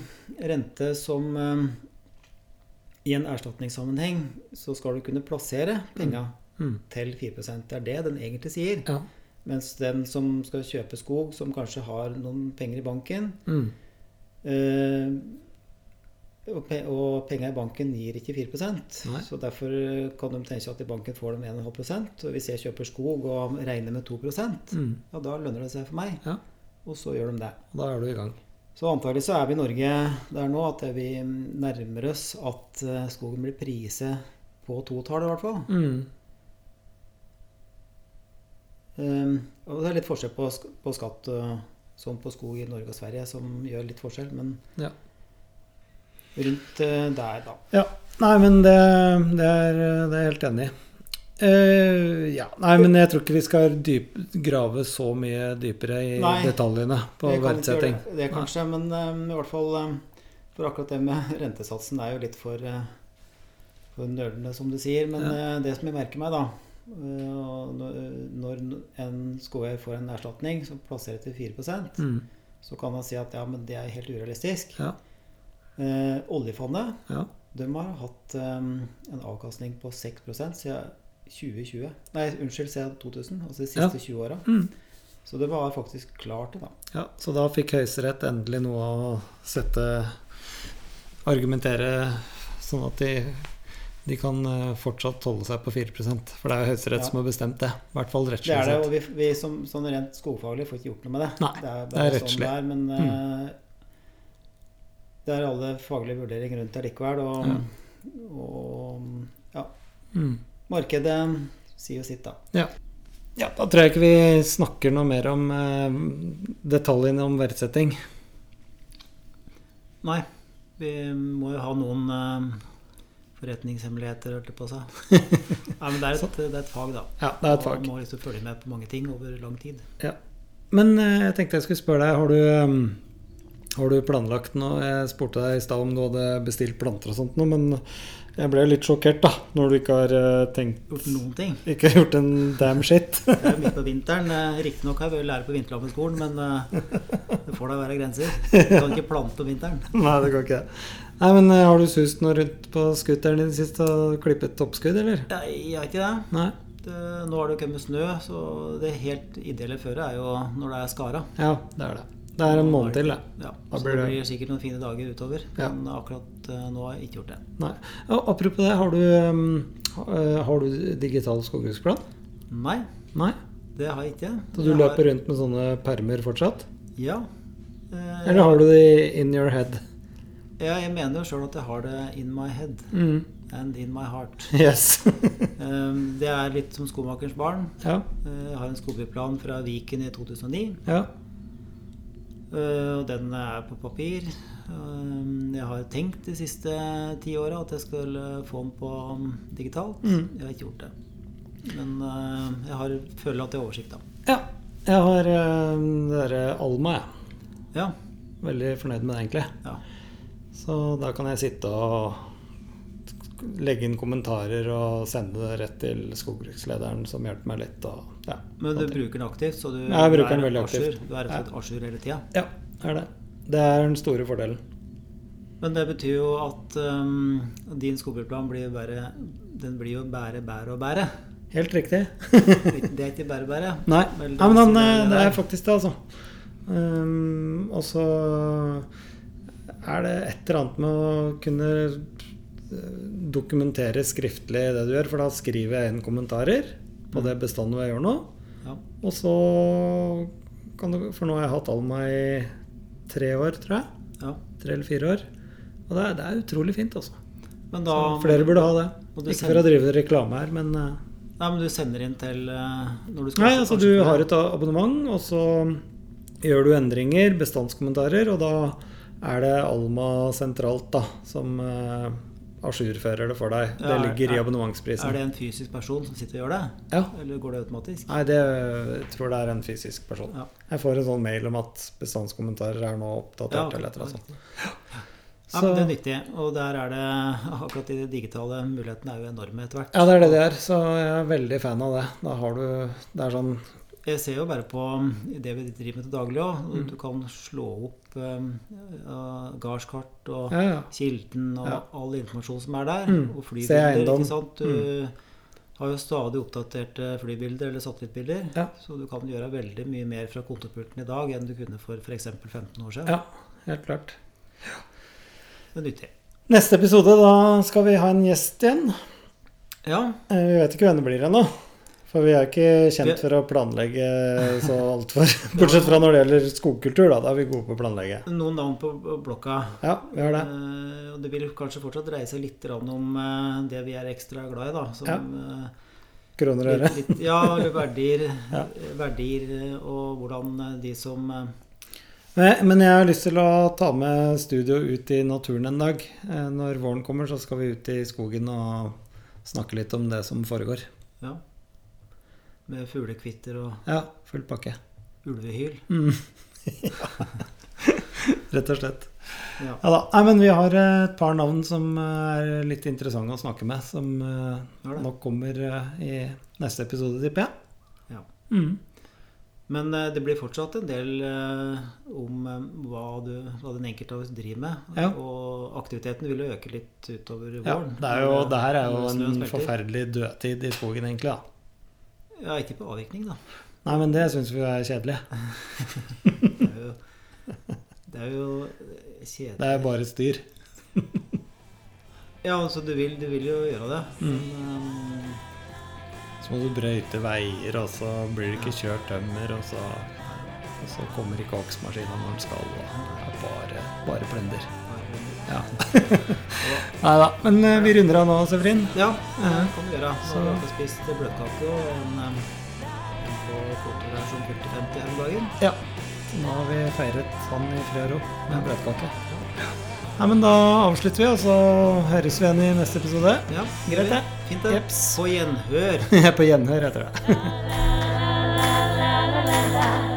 rente som eh, I en erstatningssammenheng så skal du kunne plassere penga Mm. til 4 Det er det den egentlig sier. Ja. Mens den som skal kjøpe skog, som kanskje har noen penger i banken Mm. eh, og, pe penga i banken gir ikke 4 Nei. Så derfor kan de tenke at i banken får de 1,5% Og hvis jeg kjøper skog og regner med 2 Mm. ja, da lønner det seg for meg. Ja. og så gjør de det. Og da er du i gang. Så antagelig så er vi i Norge der nå at vi nærmer oss at eh, skogen blir priset på totall, i hvert fall. Mm. Um, og det er litt forskjell på, på skatt uh, sånn på skog i Norge og Sverige som gjør litt forskjell, men Ja. rundt uh, der, da. Ja. Nei, men det, det, er, det er jeg helt enig i. Eh, ja. Nei, men jeg tror ikke vi skal dyp, grave så mye dypere i Nei. detaljene på verdsetting. Det, det kanskje, men um, i hvert fall um, For akkurat det med rentesatsen er jo litt for, uh, for nølende, som du sier. Men uh, det som jeg merker meg, da uh, når- en skogeier får en erstatning som plasserer til 4 Mm. så kan han si at ja, men det er helt urealistisk. Ja. Oljefondet Ja. de har hatt um, en avkastning på 6 siden 2020. Nei, unnskyld, siden 2000. Altså de siste 20 åra. Mm. Så det var faktisk klart da. ja. Så da fikk Høyesterett endelig noe å sette Argumentere sånn at de, de kan eh, fortsatt holde seg på 4% For det er jo Høyesterett Ja. som har bestemt det. I hvert fall Det er det, og vi, vi som sånn rent skogfaglig får ikke gjort noe med det. Nei, det er, det er bare rettslig. Sånn men eh, det er alle faglige vurderinger rundt det likevel. Og, og ja, Mm. Markedet sier jo sitt, da. Ja, da tror jeg ikke vi snakker noe mer om eh, detaljene om verdsetting. Nei, vi må jo ha noen eh, forretningshemmeligheter, hørte jeg på å si. Nei, men det er, et, det er et fag, da. Ja, det er et fag. Man må liksom følge med på mange ting over lang tid. Ja. Men eh, jeg tenkte jeg skulle spørre deg, har du, um, har du planlagt noe? Jeg spurte deg i stad om du hadde bestilt planter og sånt noe, men jeg ble litt sjokkert da, når du ikke har eh, tenkt Gjort noen ting. Ikke gjort en damn shit. Det er midt på vinteren. Eh, Riktignok har jeg vært lærer på vinterlammeskolen, men eh, det får da være grenser. Du kan ikke plante på vinteren. Nei, det kan ikke. Nei, men Har du sust noe rundt på scooteren din sist og klippet oppskudd, eller? Nei, jeg har ikke det. Nei? det. Nå har det jo kommet snø, så det helt ideelle føret er jo når det er skara. Ja, det er det. Det er en måned til, det. Ja, Da blir det det- blir sikkert noen fine dager utover. Ja. Men akkurat eh, nå har jeg ikke gjort det. Nei. Ja, apropos det, har du, um, eh, har du digital skogbruksplan? Nei, Nei? det har jeg ikke. Så du Jeg løper rundt med sånne permer fortsatt? Ja. Eh, Eller har du det in your head? ja. Jeg mener jo sjøl at jeg har det in my head Mm. and in my heart. Yes. Eh, det er litt som skomakerens barn. ja. Eh, Jeg har en skogbruksplan fra Viken i 2009. ja. Eh, Og den er på papir. Eh, Jeg har tenkt de siste ti åra at jeg skulle få den på um, digitalt. Mm. Jeg har ikke gjort det. Men eh, jeg har, føler at jeg har oversikt, da. ja. Jeg har det derre Alma, jeg. Ja. Veldig fornøyd med det, egentlig. ja. Så da kan jeg sitte og legge inn kommentarer og sende det rett til skogbrukslederen, som hjelper meg litt. Og, ja, Men du bruker den aktivt, så du, Ja, jeg bruker den veldig aktivt. Du er rett og slett jour hele tida. Ja, er det. Det er den store fordelen. Men det betyr jo at um, din skogbruksplan blir bare Den blir jo bære, bære og bære. Helt riktig. Det er ikke bære, bære. Nei, ja, men han, eh, det det er faktisk det, altså. Um, og så er det et eller annet med å kunne eh, dokumentere skriftlig det du gjør, for da skriver jeg inn kommentarer på det bestandet jeg gjør nå. Ja. Og så kan du For nå har jeg hatt Alma i tre år, tror jeg. Ja. Tre eller fire år. Og det er, det er utrolig fint, altså. Men da Så flere burde ha det. Ikke sender... For å drive reklame her, men eh, Nei, men du sender inn til eh, når du skal Nei, altså du har et abonnement, og så gjør du endringer, bestandskommentarer, og da er det Alma sentralt da, som uh, ajourfører det for deg. Ja, det ligger i abonnementsprisen. Er det en fysisk person som sitter og gjør det? Ja. Eller går det automatisk? Nei, det jeg tror det er en fysisk person. Ja. Jeg får en sånn mail om at bestandskommentarer er nå oppdatert, eller et eller annet sånt. Ja, men det er nyttig. Og der er det akkurat de digitale mulighetene er jo enorme etter hvert. ja, det er det de er, så jeg er veldig fan av det. Da har du Det er sånn Jeg ser jo bare på det vi driver med til daglig òg. Mm. Du kan slå opp um, uh, gardskart og Ja, ja. Kilden og Ja. all informasjon som er der. Mm. Og flybilder. ikke sant? Du har jo stadig oppdaterte flybilder eller satellittbilder. Så du kan gjøre veldig mye mer fra kontorpulten i dag enn du kunne for f.eks. 15 år siden. ja, helt klart. Det er nyttig. Neste episode, da skal vi ha en gjest igjen. Ja, Eh, Vi vet ikke hvem det blir ennå. For vi er ikke kjent for å planlegge så altfor Bortsett fra når det gjelder skogkultur, da. Da er vi gode på å planlegge. Noen navn på blokka. Ja, vi har det. Eh, og det vil kanskje fortsatt dreie seg litt om eh, det vi er ekstra glad i, da. Som Ja. eh, Kroner og øre. ja, eller verdier, Ja. verdier og hvordan de som Men jeg har lyst til å ta med studio ut i naturen en dag. Når våren kommer, så skal vi ut i skogen og snakke litt om det som foregår. Ja. Med fuglekvitter og Ja, full pakke. ulvehyl. Mm. Rett og slett. Ja. Ja da. Nei, men vi har eh, et par navn som eh, er litt interessante å snakke med, som ja, nok kommer eh, i neste episode, tipper jeg. Ja. Mm. Men eh, det blir fortsatt en del eh, om eh, hva, du, hva den enkelte av oss driver med. Ja. Og aktiviteten vil jo øke litt utover Ja, våren. det, er jo, det her er jo en forferdelig dødtid i skogen, egentlig. da. Ja, ikke på avvirkning, da. Nei, men det syns vi er kjedelig. Det er jo, det er jo kjedelig. Det er bare styr. Ja, altså du vil, du vil jo gjøre det. Mm. Men um... Så må du brøyte veier, og så blir det ikke kjørt tømmer, og så, og så kommer ikke hogstmaskina når den skal. Og det er bare, bare plender. Ja. Nei da. Men uh, vi runder av nå, Sefrin. Ja, det kan vi gjøre. Nå Så- har vi spist bløtkake og en, eh, en på fotoreisjon som 40-50 her om dagen. Ja. Nå har vi feiret han i fred og ro med bløtkake. Nei, men da avslutter vi, og så høres vi igjen i neste episode. Ja, Greit, det. Fint det. Jeps. På gjenhør. På gjenhør, heter det.